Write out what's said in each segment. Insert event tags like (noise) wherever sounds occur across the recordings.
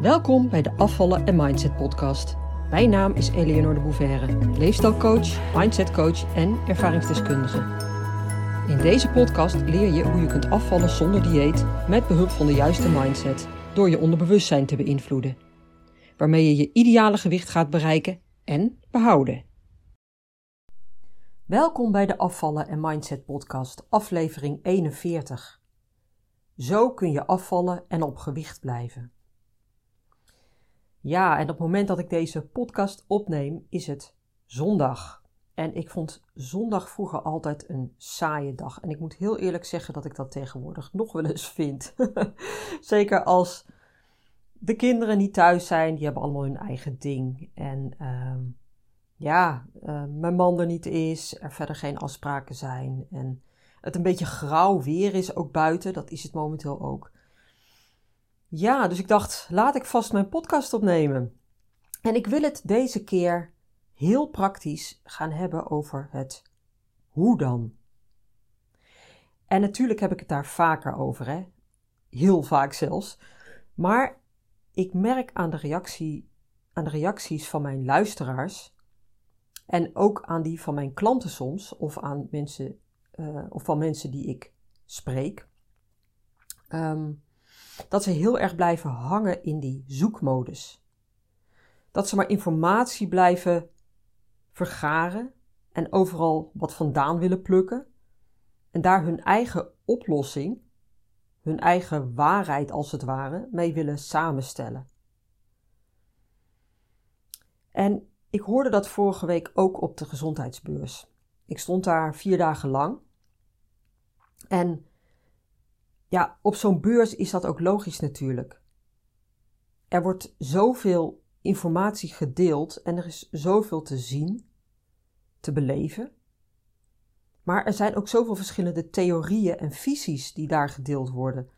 Welkom bij de Afvallen en Mindset podcast. Mijn naam is Eleonore de Bouverre, leefstijlcoach, mindsetcoach en ervaringsdeskundige. In deze podcast leer je hoe je kunt afvallen zonder dieet met behulp van de juiste mindset door je onderbewustzijn te beïnvloeden, waarmee je je ideale gewicht gaat bereiken en behouden. Welkom bij de Afvallen en Mindset podcast, aflevering 41. Zo kun je afvallen en op gewicht blijven. Ja, en op het moment dat ik deze podcast opneem, is het zondag. En ik vond zondag vroeger altijd een saaie dag. En ik moet heel eerlijk zeggen dat ik dat tegenwoordig nog wel eens vind. (laughs) Zeker als de kinderen niet thuis zijn, die hebben allemaal hun eigen ding. En uh, ja, uh, mijn man er niet is, er verder geen afspraken zijn. En het een beetje grauw weer is ook buiten, dat is het momenteel ook. Ja, dus ik dacht, laat ik vast mijn podcast opnemen. En ik wil het deze keer heel praktisch gaan hebben over het hoe dan. En natuurlijk heb ik het daar vaker over, hè? heel vaak zelfs. Maar ik merk aan de, reactie, aan de reacties van mijn luisteraars en ook aan die van mijn klanten soms, of aan mensen, uh, of van mensen die ik spreek. Um, dat ze heel erg blijven hangen in die zoekmodus. Dat ze maar informatie blijven vergaren en overal wat vandaan willen plukken en daar hun eigen oplossing, hun eigen waarheid als het ware, mee willen samenstellen. En ik hoorde dat vorige week ook op de gezondheidsbeurs. Ik stond daar vier dagen lang. En ja, op zo'n beurs is dat ook logisch natuurlijk. Er wordt zoveel informatie gedeeld en er is zoveel te zien, te beleven. Maar er zijn ook zoveel verschillende theorieën en visies die daar gedeeld worden.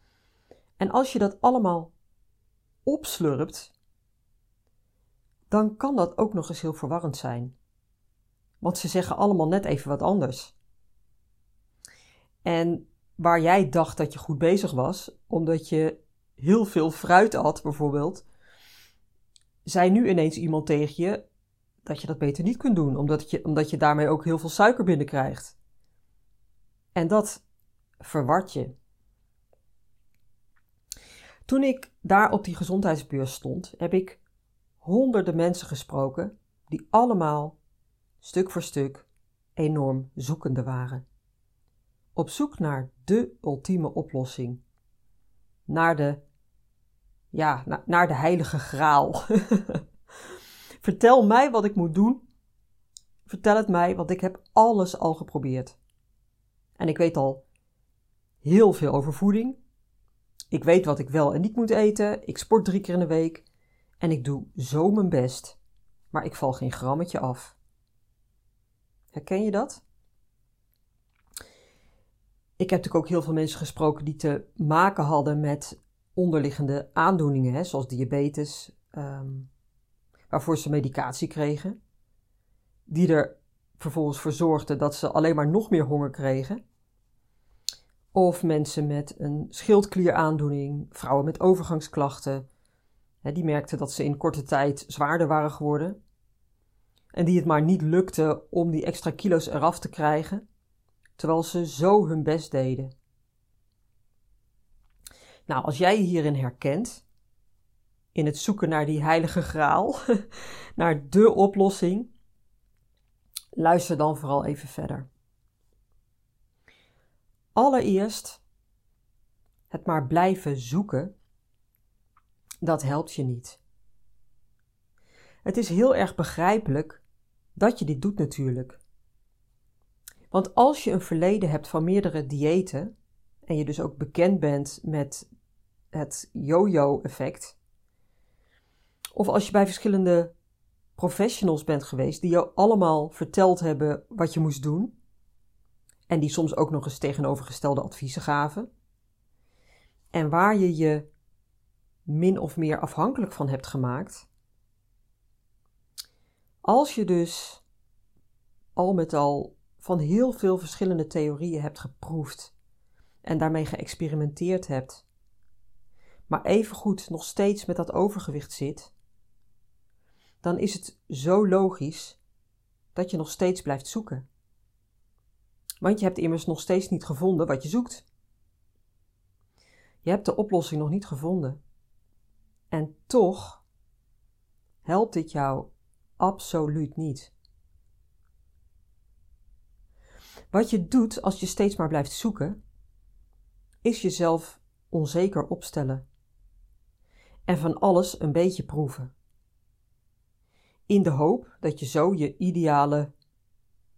En als je dat allemaal opslurpt, dan kan dat ook nog eens heel verwarrend zijn. Want ze zeggen allemaal net even wat anders. En waar jij dacht dat je goed bezig was, omdat je heel veel fruit had bijvoorbeeld, zei nu ineens iemand tegen je dat je dat beter niet kunt doen, omdat je, omdat je daarmee ook heel veel suiker binnenkrijgt. En dat verwart je. Toen ik daar op die gezondheidsbeurs stond, heb ik honderden mensen gesproken die allemaal stuk voor stuk enorm zoekende waren op zoek naar de ultieme oplossing. Naar de, ja, naar, naar de heilige graal. (laughs) Vertel mij wat ik moet doen. Vertel het mij, want ik heb alles al geprobeerd. En ik weet al heel veel over voeding. Ik weet wat ik wel en niet moet eten. Ik sport drie keer in de week. En ik doe zo mijn best. Maar ik val geen grammetje af. Herken je dat? Ik heb natuurlijk ook heel veel mensen gesproken die te maken hadden met onderliggende aandoeningen, hè, zoals diabetes, um, waarvoor ze medicatie kregen, die er vervolgens voor zorgden dat ze alleen maar nog meer honger kregen. Of mensen met een schildklieraandoening, vrouwen met overgangsklachten, hè, die merkten dat ze in korte tijd zwaarder waren geworden. En die het maar niet lukte om die extra kilo's eraf te krijgen terwijl ze zo hun best deden. Nou, als jij je hierin herkent, in het zoeken naar die heilige graal, (laughs) naar de oplossing, luister dan vooral even verder. Allereerst, het maar blijven zoeken, dat helpt je niet. Het is heel erg begrijpelijk dat je dit doet natuurlijk. Want als je een verleden hebt van meerdere diëten en je dus ook bekend bent met het yo-yo-effect, of als je bij verschillende professionals bent geweest die jou allemaal verteld hebben wat je moest doen, en die soms ook nog eens tegenovergestelde adviezen gaven, en waar je je min of meer afhankelijk van hebt gemaakt, als je dus al met al van heel veel verschillende theorieën hebt geproefd en daarmee geëxperimenteerd hebt, maar evengoed nog steeds met dat overgewicht zit, dan is het zo logisch dat je nog steeds blijft zoeken. Want je hebt immers nog steeds niet gevonden wat je zoekt. Je hebt de oplossing nog niet gevonden. En toch helpt dit jou absoluut niet. Wat je doet als je steeds maar blijft zoeken, is jezelf onzeker opstellen en van alles een beetje proeven. In de hoop dat je zo je ideale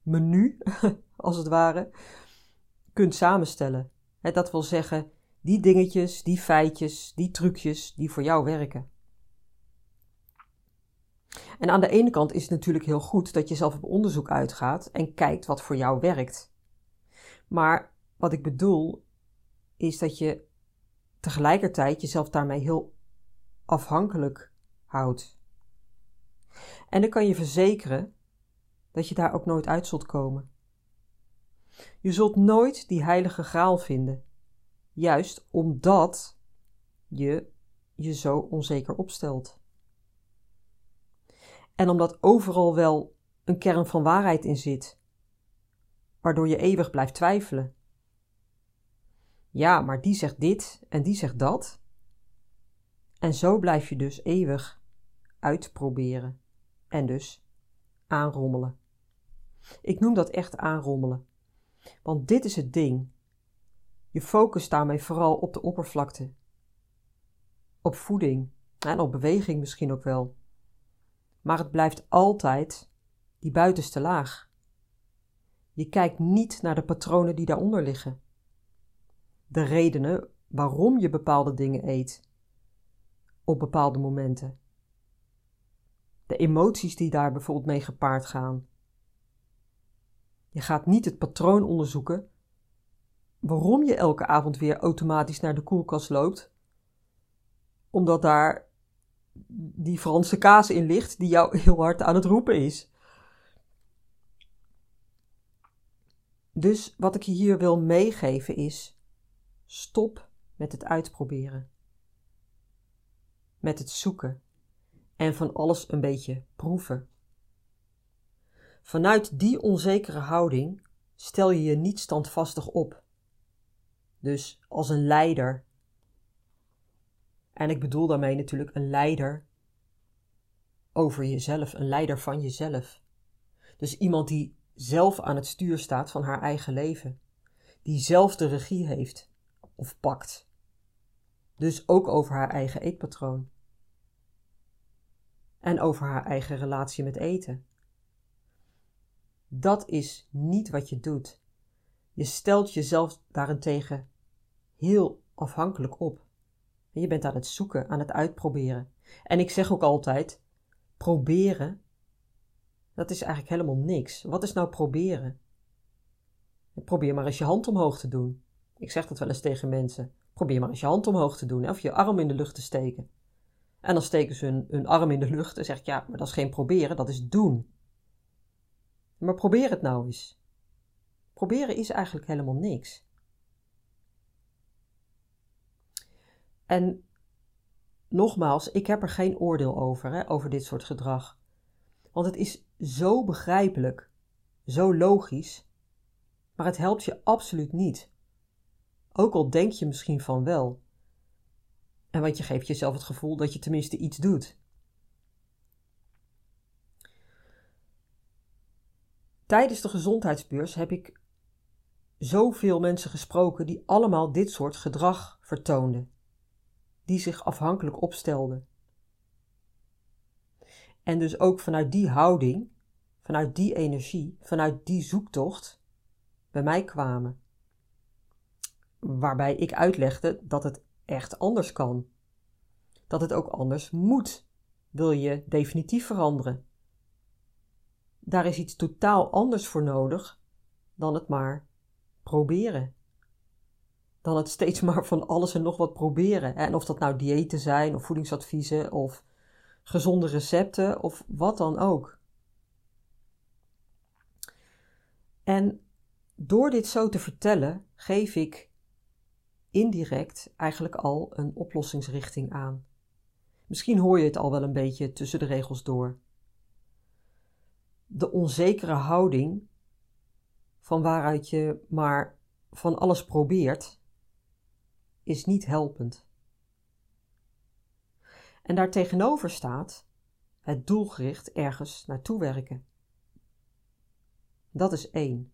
menu, (laughs) als het ware, kunt samenstellen. Dat wil zeggen, die dingetjes, die feitjes, die trucjes die voor jou werken. En aan de ene kant is het natuurlijk heel goed dat je zelf op onderzoek uitgaat en kijkt wat voor jou werkt. Maar wat ik bedoel is dat je tegelijkertijd jezelf daarmee heel afhankelijk houdt. En dan kan je verzekeren dat je daar ook nooit uit zult komen. Je zult nooit die heilige graal vinden, juist omdat je je zo onzeker opstelt. En omdat overal wel een kern van waarheid in zit, waardoor je eeuwig blijft twijfelen. Ja, maar die zegt dit en die zegt dat. En zo blijf je dus eeuwig uitproberen en dus aanrommelen. Ik noem dat echt aanrommelen. Want dit is het ding. Je focust daarmee vooral op de oppervlakte. Op voeding en op beweging misschien ook wel. Maar het blijft altijd die buitenste laag. Je kijkt niet naar de patronen die daaronder liggen. De redenen waarom je bepaalde dingen eet op bepaalde momenten. De emoties die daar bijvoorbeeld mee gepaard gaan. Je gaat niet het patroon onderzoeken waarom je elke avond weer automatisch naar de koelkast loopt, omdat daar die Franse kaas in ligt die jou (laughs) heel hard aan het roepen is. Dus wat ik je hier wil meegeven is: stop met het uitproberen, met het zoeken en van alles een beetje proeven. Vanuit die onzekere houding stel je je niet standvastig op. Dus als een leider. En ik bedoel daarmee natuurlijk een leider over jezelf, een leider van jezelf. Dus iemand die zelf aan het stuur staat van haar eigen leven, die zelf de regie heeft of pakt. Dus ook over haar eigen eetpatroon. En over haar eigen relatie met eten. Dat is niet wat je doet. Je stelt jezelf daarentegen heel afhankelijk op. Je bent aan het zoeken, aan het uitproberen. En ik zeg ook altijd: proberen, dat is eigenlijk helemaal niks. Wat is nou proberen? Probeer maar eens je hand omhoog te doen. Ik zeg dat wel eens tegen mensen. Probeer maar eens je hand omhoog te doen of je arm in de lucht te steken. En dan steken ze hun, arm in de lucht en zeg ik ja, maar dat is geen proberen, dat is doen. Maar probeer het nou eens. Proberen is eigenlijk helemaal niks. En nogmaals, ik heb er geen oordeel over, hè, over dit soort gedrag. Want het is zo begrijpelijk, zo logisch, maar het helpt je absoluut niet. Ook al denk je misschien van wel. En want je geeft jezelf het gevoel dat je tenminste iets doet. Tijdens de gezondheidsbeurs heb ik zoveel mensen gesproken die allemaal dit soort gedrag vertoonden, die zich afhankelijk opstelden. En dus ook vanuit die houding, vanuit die energie, vanuit die zoektocht bij mij kwamen. Waarbij ik uitlegde dat het echt anders kan. Dat het ook anders moet, wil je definitief veranderen. Daar is iets totaal anders voor nodig dan het maar proberen. Dan het steeds (laughs) maar van alles en nog wat proberen. En of dat nou diëten zijn, of voedingsadviezen, of gezonde recepten, of wat dan ook. En door dit zo te vertellen, geef ik indirect eigenlijk al een oplossingsrichting aan. Misschien hoor je het al wel een beetje tussen de regels door. De onzekere houding van waaruit je maar van alles probeert, is niet helpend. En daartegenover staat het doelgericht ergens naartoe werken. Dat is één.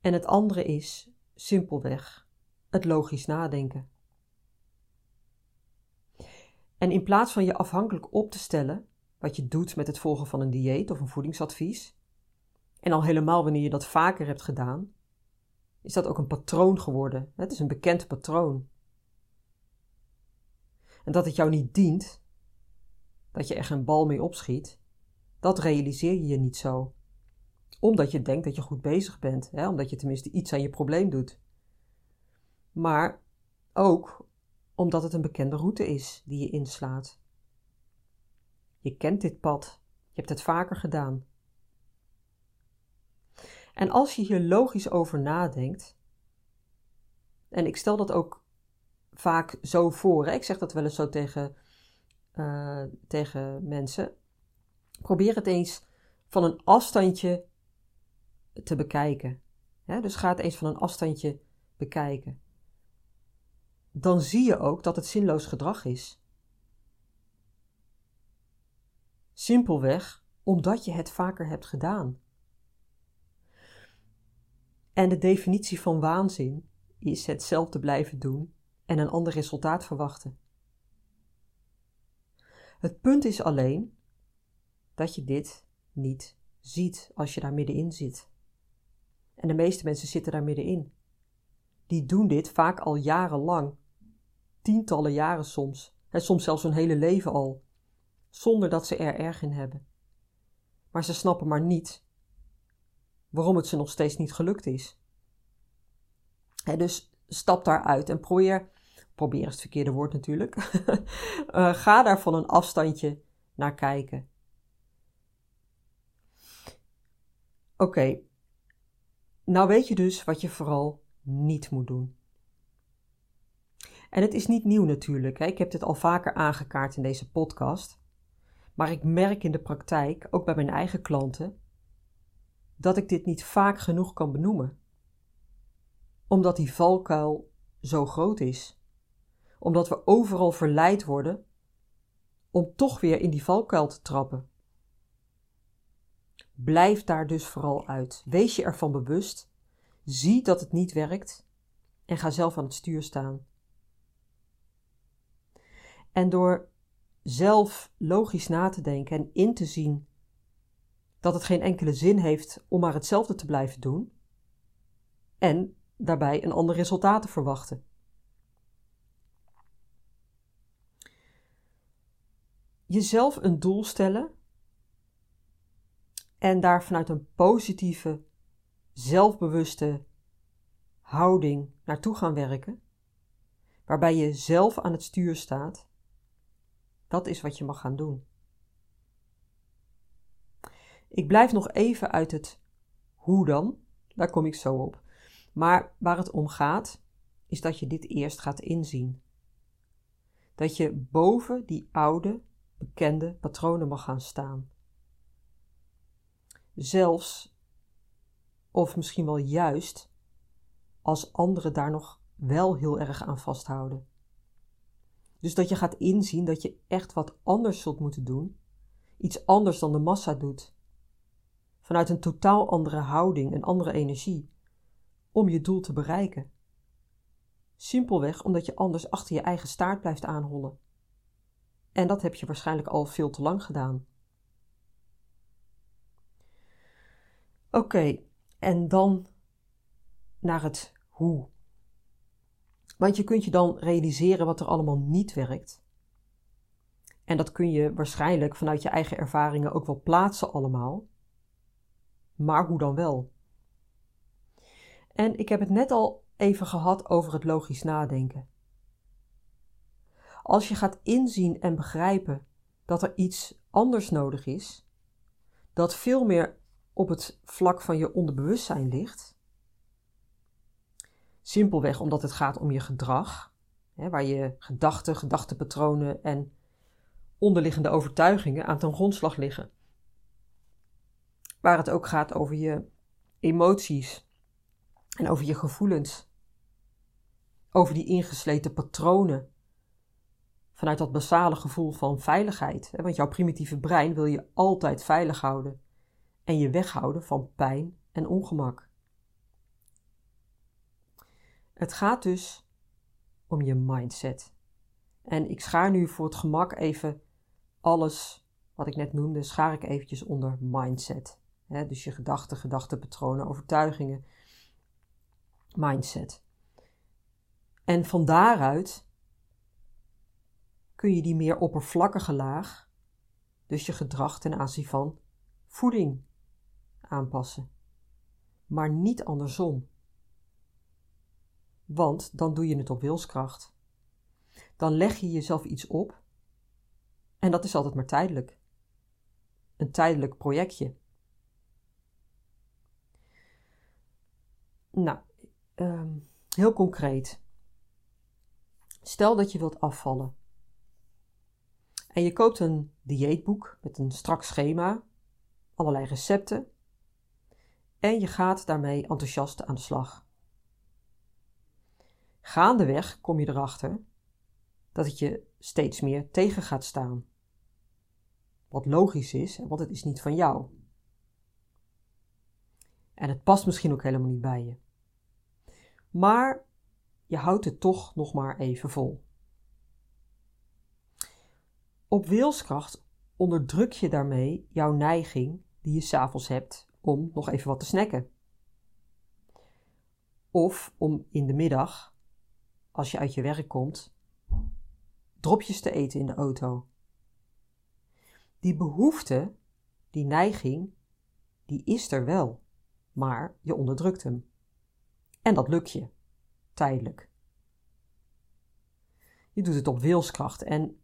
En het andere is simpelweg het logisch nadenken. En in plaats van je afhankelijk op te stellen wat je doet met het volgen van een dieet of een voedingsadvies, en al helemaal wanneer je dat vaker hebt gedaan, is dat ook een patroon geworden. Het is een bekend patroon. En dat het jou niet dient, dat je er geen bal mee opschiet, dat realiseer je je niet zo. Omdat je denkt dat je goed bezig bent, hè? omdat je tenminste iets aan je probleem doet. Maar ook omdat het een bekende route is die je inslaat. Je kent dit pad, je hebt het vaker gedaan. En als je hier logisch over nadenkt, en ik stel dat ook vaak zo voor, hè? ik zeg dat wel eens zo tegen, uh, tegen mensen, probeer het eens van een afstandje te bekijken. Dus ga het eens van een afstandje bekijken. Dan zie je ook dat het zinloos gedrag is. Simpelweg omdat je het vaker hebt gedaan. En de definitie van waanzin is hetzelfde blijven doen en een ander resultaat verwachten. Het punt is alleen dat je dit niet ziet als je daar middenin zit. En de meeste mensen zitten daar middenin. Die doen dit vaak al jarenlang, tientallen jaren soms, en soms zelfs hun hele leven al, zonder dat ze er erg in hebben. Maar ze snappen maar niet waarom het ze nog steeds niet gelukt is. dus stap daaruit en probeer, probeer is het verkeerde woord natuurlijk, uh, (laughs) ga daar van een afstandje naar kijken. Oké, nou weet je dus wat je vooral niet moet doen. En het is niet nieuw natuurlijk. Hè? Ik heb dit al vaker aangekaart in deze podcast. Maar ik merk in de praktijk, ook bij mijn eigen klanten, dat ik dit niet vaak genoeg kan benoemen. Omdat die valkuil zo groot is. Omdat we overal verleid worden om toch weer in die valkuil te trappen. Blijf daar dus vooral uit. Wees je ervan bewust. Zie dat het niet werkt en ga zelf aan het stuur staan. En door zelf logisch na te denken en in te zien dat het geen enkele zin heeft om maar hetzelfde te blijven doen en daarbij een ander resultaat te verwachten. Jezelf een doel stellen en daar vanuit een positieve, zelfbewuste houding naartoe gaan werken, waarbij je zelf aan het stuur staat, dat is wat je mag gaan doen. Ik blijf nog even uit het hoe dan, daar kom ik zo op. Maar waar het om gaat, is dat je dit eerst gaat inzien. Dat je boven die oude, bekende patronen mag gaan staan. Zelfs, of misschien wel juist, als anderen daar nog wel heel erg aan vasthouden. Dus dat je gaat inzien dat je echt wat anders zult moeten doen, iets anders dan de massa doet, vanuit een totaal andere houding en andere energie, om je doel te bereiken. Simpelweg omdat je anders achter je eigen staart blijft aanhollen. En dat heb je waarschijnlijk al veel te lang gedaan. Oké, en dan naar het hoe. Want je kunt je dan realiseren wat er allemaal niet werkt. En dat kun je waarschijnlijk vanuit je eigen ervaringen ook wel plaatsen allemaal. Maar hoe dan wel? En ik heb het net al even gehad over het logisch nadenken. Als je gaat inzien en begrijpen dat er iets anders nodig is, dat veel meer op het vlak van je onderbewustzijn ligt, Simpelweg omdat het gaat om je gedrag, hè, waar je gedachten, gedachtenpatronen en onderliggende overtuigingen aan ten grondslag liggen. Waar het ook gaat over je emoties en over je gevoelens, over die ingesleten patronen vanuit dat basale gevoel van veiligheid. Want jouw primitieve brein wil je altijd veilig houden en je weghouden van pijn en ongemak. Het gaat dus om je mindset. En ik schaar nu voor het gemak even alles wat ik net noemde, schaar ik eventjes onder mindset. Dus je gedachten, gedachtenpatronen, overtuigingen, mindset. En van daaruit kun je die meer oppervlakkige laag, dus je gedrag ten aanzien van voeding, aanpassen. Maar niet andersom. Want dan doe je het op wilskracht. Dan leg je jezelf iets op en dat is altijd maar tijdelijk. Een tijdelijk projectje. Nou, ehm, heel concreet. Stel dat je wilt afvallen. En je koopt een dieetboek met een strak schema, allerlei recepten. En je gaat daarmee enthousiast aan de slag. Gaandeweg kom je erachter dat het je steeds meer tegen gaat staan. Wat logisch is, want het is niet van jou. En het past misschien ook helemaal niet bij je. Maar je houdt het toch nog maar even vol. Op wilskracht onderdruk je daarmee jouw neiging die je s'avonds hebt om nog even wat te snacken. Of om in de middag, als je uit je werk komt, dropjes te eten in de auto. Die behoefte, die neiging, die is er wel, maar je onderdrukt hem. En dat lukt je, tijdelijk. Je doet het op wilskracht en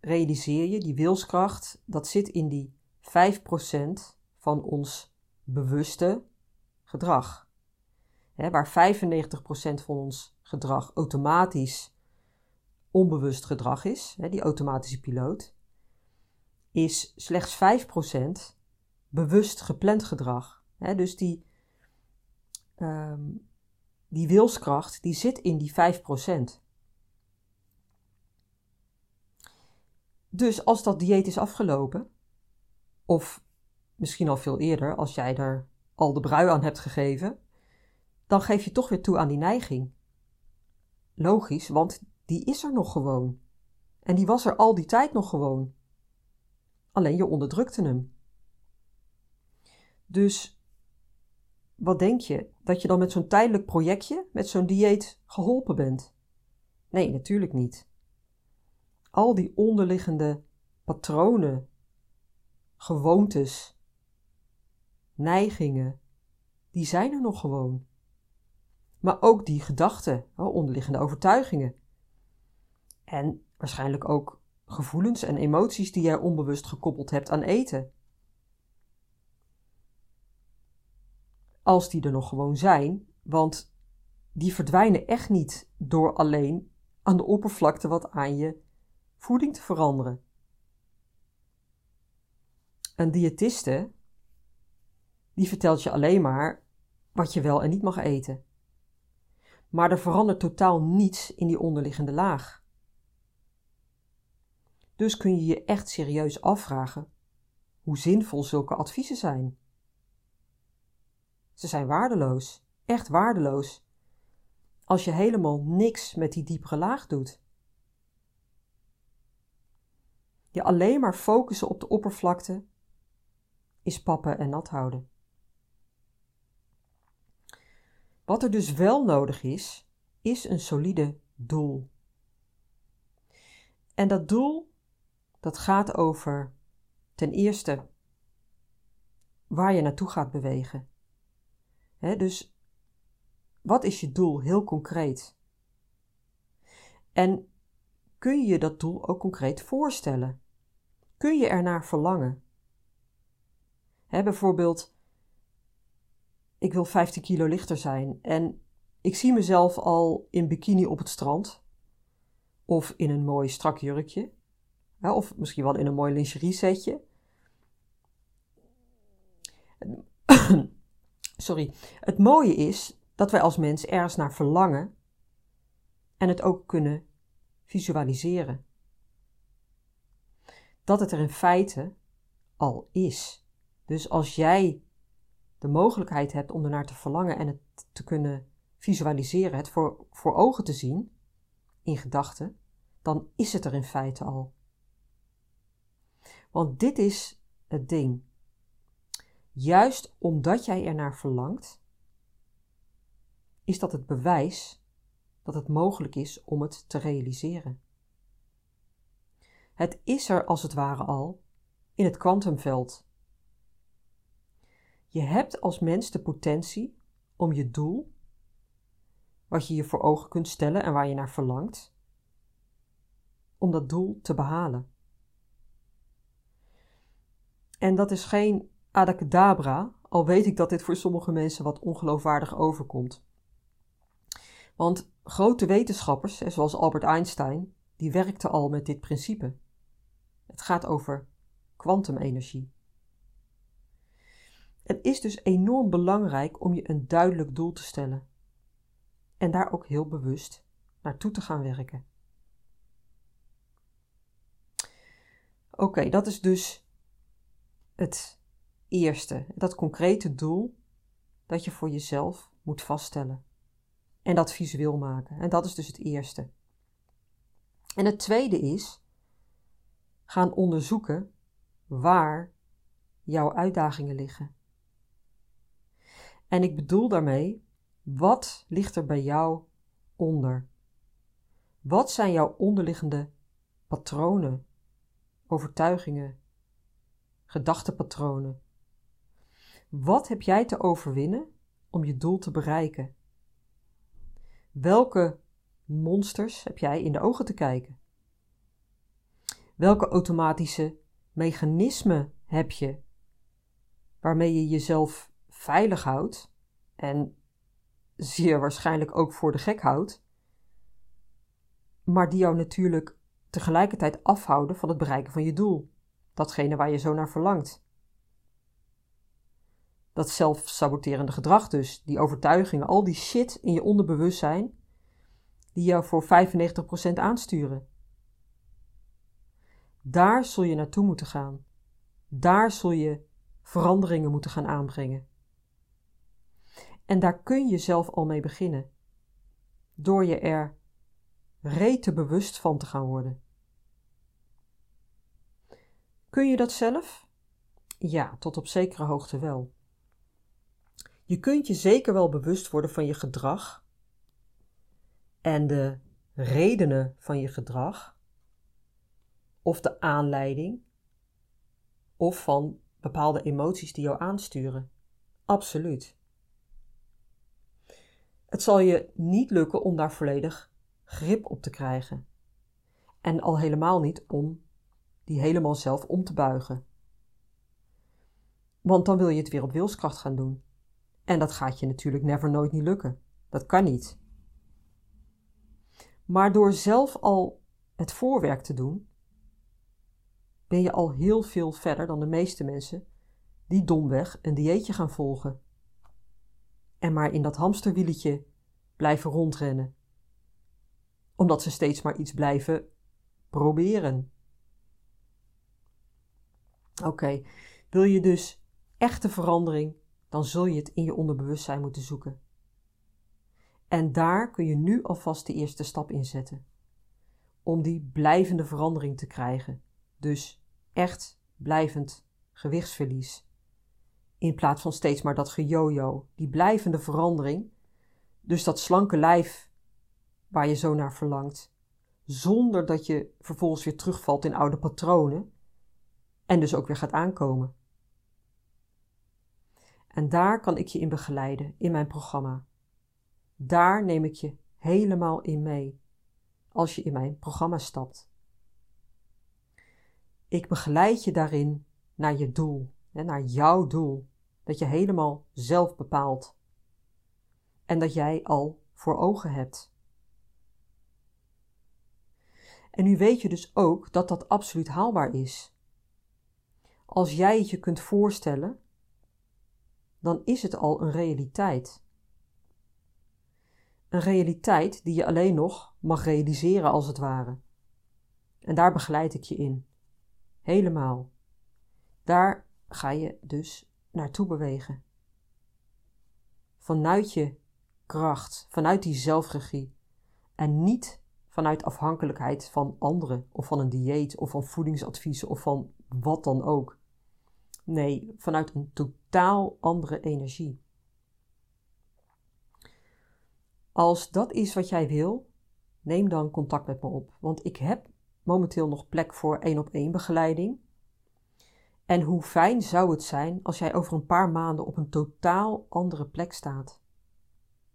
realiseer je, die wilskracht, dat zit in die 5% van ons bewuste gedrag. waar 95% van ons gedrag automatisch onbewust gedrag is, die automatische piloot, is slechts 5% bewust gepland gedrag. dus die, um, die wilskracht die zit in die 5%. Dus als dat dieet is afgelopen, of misschien al veel eerder, als jij er al de brui aan hebt gegeven, dan geef je toch weer toe aan die neiging. Logisch, want die is er nog gewoon. En die was er al die tijd nog gewoon. Alleen je onderdrukte hem. Dus wat denk je? Dat je dan met zo'n tijdelijk projectje, met zo'n dieet, geholpen bent? Nee, natuurlijk niet al die onderliggende patronen, gewoontes, neigingen, die zijn er nog gewoon. Maar ook die gedachten, onderliggende overtuigingen. En waarschijnlijk ook gevoelens en emoties die jij onbewust gekoppeld hebt aan eten. Als die er nog gewoon zijn, want die verdwijnen echt niet door alleen aan de oppervlakte wat aan je voeding te veranderen. Een diëtiste, die vertelt je alleen maar wat je wel en niet mag eten. Maar er verandert totaal niets in die onderliggende laag. Dus kun je je echt serieus afvragen hoe zinvol zulke adviezen zijn. Ze zijn waardeloos, echt waardeloos, als je helemaal niks met die diepere laag doet. Je alleen maar focussen op de oppervlakte is pappen en nat houden. Wat er dus wel nodig is, is een solide doel. En dat doel, dat gaat over ten eerste waar je naartoe gaat bewegen. Dus wat is je doel heel concreet? En kun je je dat doel ook concreet voorstellen? Kun je ernaar verlangen? bijvoorbeeld, ik wil 15 kilo lichter zijn en Ik zie mezelf al in bikini op het strand. Of in een mooi strak jurkje. Of misschien wel in een mooi lingerie setje. Sorry. Het mooie is dat wij als mens ergens naar verlangen en het ook kunnen visualiseren. Dat het er in feite al is. Dus als jij de mogelijkheid hebt om ernaar te verlangen en het te kunnen visualiseren, het voor, voor ogen te zien, in gedachten, dan is het er in feite al. Want dit is het ding. Juist omdat jij ernaar verlangt, is dat het bewijs dat het mogelijk is om het te realiseren. Het is er als het ware al in het kwantumveld. Je hebt als mens de potentie om je doel, wat je je voor ogen kunt stellen en waar je naar verlangt, om dat doel te behalen. En dat is geen adacadabra, al weet ik dat dit voor sommige mensen wat ongeloofwaardig overkomt. Want grote wetenschappers, zoals Albert Einstein, die werkten al met dit principe. Het gaat over kwantumenergie. Het is dus enorm belangrijk om je een duidelijk doel te stellen en daar ook heel bewust naartoe te gaan werken. Oké, dat is dus het eerste, dat concrete doel dat je voor jezelf moet vaststellen en dat visueel maken. En dat is dus het eerste. En het tweede is gaan onderzoeken waar jouw uitdagingen liggen. En ik bedoel daarmee, wat ligt er bij jou onder? Wat zijn jouw onderliggende patronen, overtuigingen, gedachtepatronen? Wat heb jij te overwinnen om je doel te bereiken? Welke monsters heb jij in de ogen te kijken? Welke automatische mechanismen heb je waarmee je jezelf veilig houdt en zeer waarschijnlijk ook voor de gek houdt, maar die jou natuurlijk tegelijkertijd afhouden van het bereiken van je doel, datgene waar je zo naar verlangt? Dat zelfsaboterende gedrag dus, die overtuigingen, al die shit in je onderbewustzijn, die jou voor 95% aansturen. Daar zul je naartoe moeten gaan. Daar zul je veranderingen moeten gaan aanbrengen. En daar kun je zelf al mee beginnen. Door je er rete bewust van te gaan worden. Kun je dat zelf? Ja, tot op zekere hoogte wel. Je kunt je zeker wel bewust worden van je gedrag en de redenen van je gedrag, of de aanleiding, of van bepaalde emoties die jou aansturen. Absoluut. Het zal je niet lukken om daar volledig grip op te krijgen. En al helemaal niet om die helemaal zelf om te buigen. Want dan wil je het weer op wilskracht gaan doen. En dat gaat je natuurlijk never nooit niet lukken. Dat kan niet. Maar door zelf al het voorwerk te doen, ben je al heel veel verder dan de meeste mensen die domweg een dieetje gaan volgen. En maar in dat hamsterwieletje blijven rondrennen. Omdat ze steeds maar iets blijven proberen. Oké, wil je dus echte verandering, dan zul je het in je onderbewustzijn moeten zoeken. En daar kun je nu alvast de eerste stap in zetten. Om die blijvende verandering te krijgen. Dus echt blijvend gewichtsverlies. In plaats van steeds maar dat gejojo. Die blijvende verandering. Dus dat slanke lijf waar je zo naar verlangt. Zonder dat je vervolgens weer terugvalt in oude patronen. En dus ook weer gaat aankomen. En daar kan ik je in begeleiden in mijn programma. Daar neem ik je helemaal in mee als je in mijn programma stapt. Ik begeleid je daarin naar je doel, naar jouw doel, dat je helemaal zelf bepaalt. En dat jij al voor ogen hebt. En nu weet je dus ook dat dat absoluut haalbaar is. Als jij het je kunt voorstellen, dan is het al een realiteit. Een realiteit die je alleen nog mag realiseren als het ware. En daar begeleid ik je in. Helemaal. Daar ga je dus naartoe bewegen. Vanuit je kracht, vanuit die zelfregie. En niet vanuit afhankelijkheid van anderen of van een dieet of van voedingsadviezen of van wat dan ook. Nee, vanuit een totaal andere energie. Als dat is wat jij wil, neem dan contact met me op. Want ik heb momenteel nog plek voor één op één begeleiding. En hoe fijn zou het zijn als jij over een paar maanden op een totaal andere plek staat.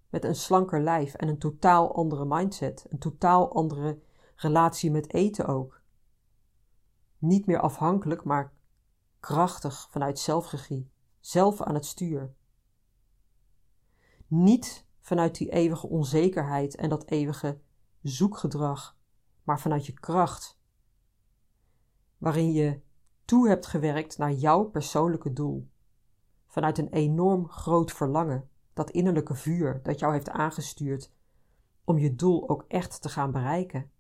Met een slanker lijf en een totaal andere mindset, een totaal andere relatie met eten ook. Niet meer afhankelijk, maar krachtig vanuit zelfregie, zelf aan het stuur. Niet vanuit die eeuwige onzekerheid en dat eeuwige zoekgedrag, maar vanuit je kracht, waarin je toe hebt gewerkt naar jouw persoonlijke doel, vanuit een enorm groot verlangen, dat innerlijke vuur dat jou heeft aangestuurd om je doel ook echt te gaan bereiken.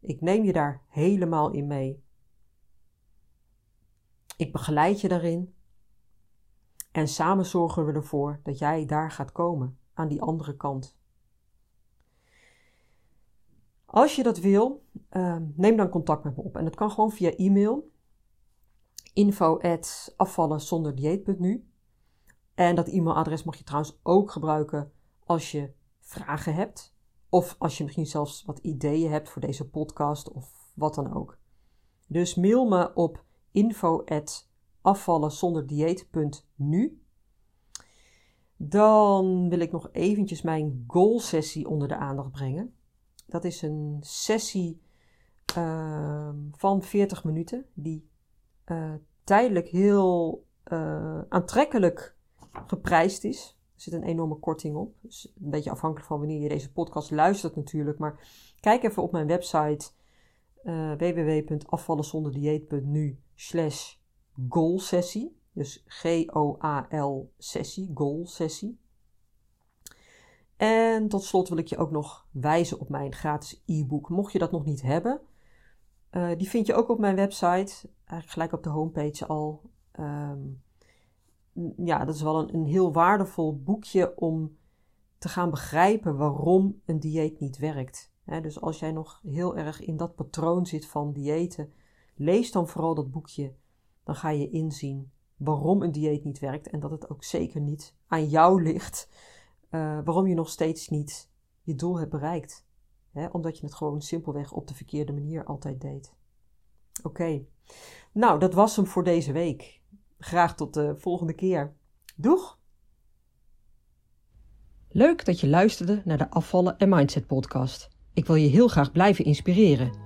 Ik neem je daar helemaal in mee. Ik begeleid je daarin en samen zorgen we ervoor dat jij daar gaat komen aan die andere kant. Als je dat wil, uh, neem dan contact met me op. En dat kan gewoon via e-mail. Info. En dat e-mailadres mag je trouwens ook gebruiken als je vragen hebt. Of als je misschien zelfs wat ideeën hebt voor deze podcast of wat dan ook. Dus mail me op info afvallen zonder dieet.nu. Dan wil ik nog eventjes mijn goal sessie onder de aandacht brengen. Dat is een sessie uh, van 40 minuten die uh, tijdelijk heel uh, aantrekkelijk geprijsd is. Er zit een enorme korting op. Een beetje afhankelijk van wanneer je deze podcast luistert natuurlijk. Maar kijk even op mijn website uh, www.afvallenzonderdieet.nu slash goalsessie. Dus G-O-A-L sessie, goal sessie. En tot slot wil ik je ook nog wijzen op mijn gratis e-book. Mocht je dat nog niet hebben, uh, die vind je ook op mijn website. Eigenlijk gelijk op de homepage al. Um, ja, dat is wel een, een heel waardevol boekje om te gaan begrijpen waarom een dieet niet werkt. dus als jij nog heel erg in dat patroon zit van diëten, lees dan vooral dat boekje. Dan ga je inzien waarom een dieet niet werkt en dat het ook zeker niet aan jou ligt. Uh, waarom je nog steeds niet je doel hebt bereikt. omdat je het gewoon simpelweg op de verkeerde manier altijd deed. Oké, nou dat was hem voor deze week. Graag tot de volgende keer. Doeg! Leuk dat je luisterde naar de Afvallen en Mindset podcast. Ik wil je heel graag blijven inspireren.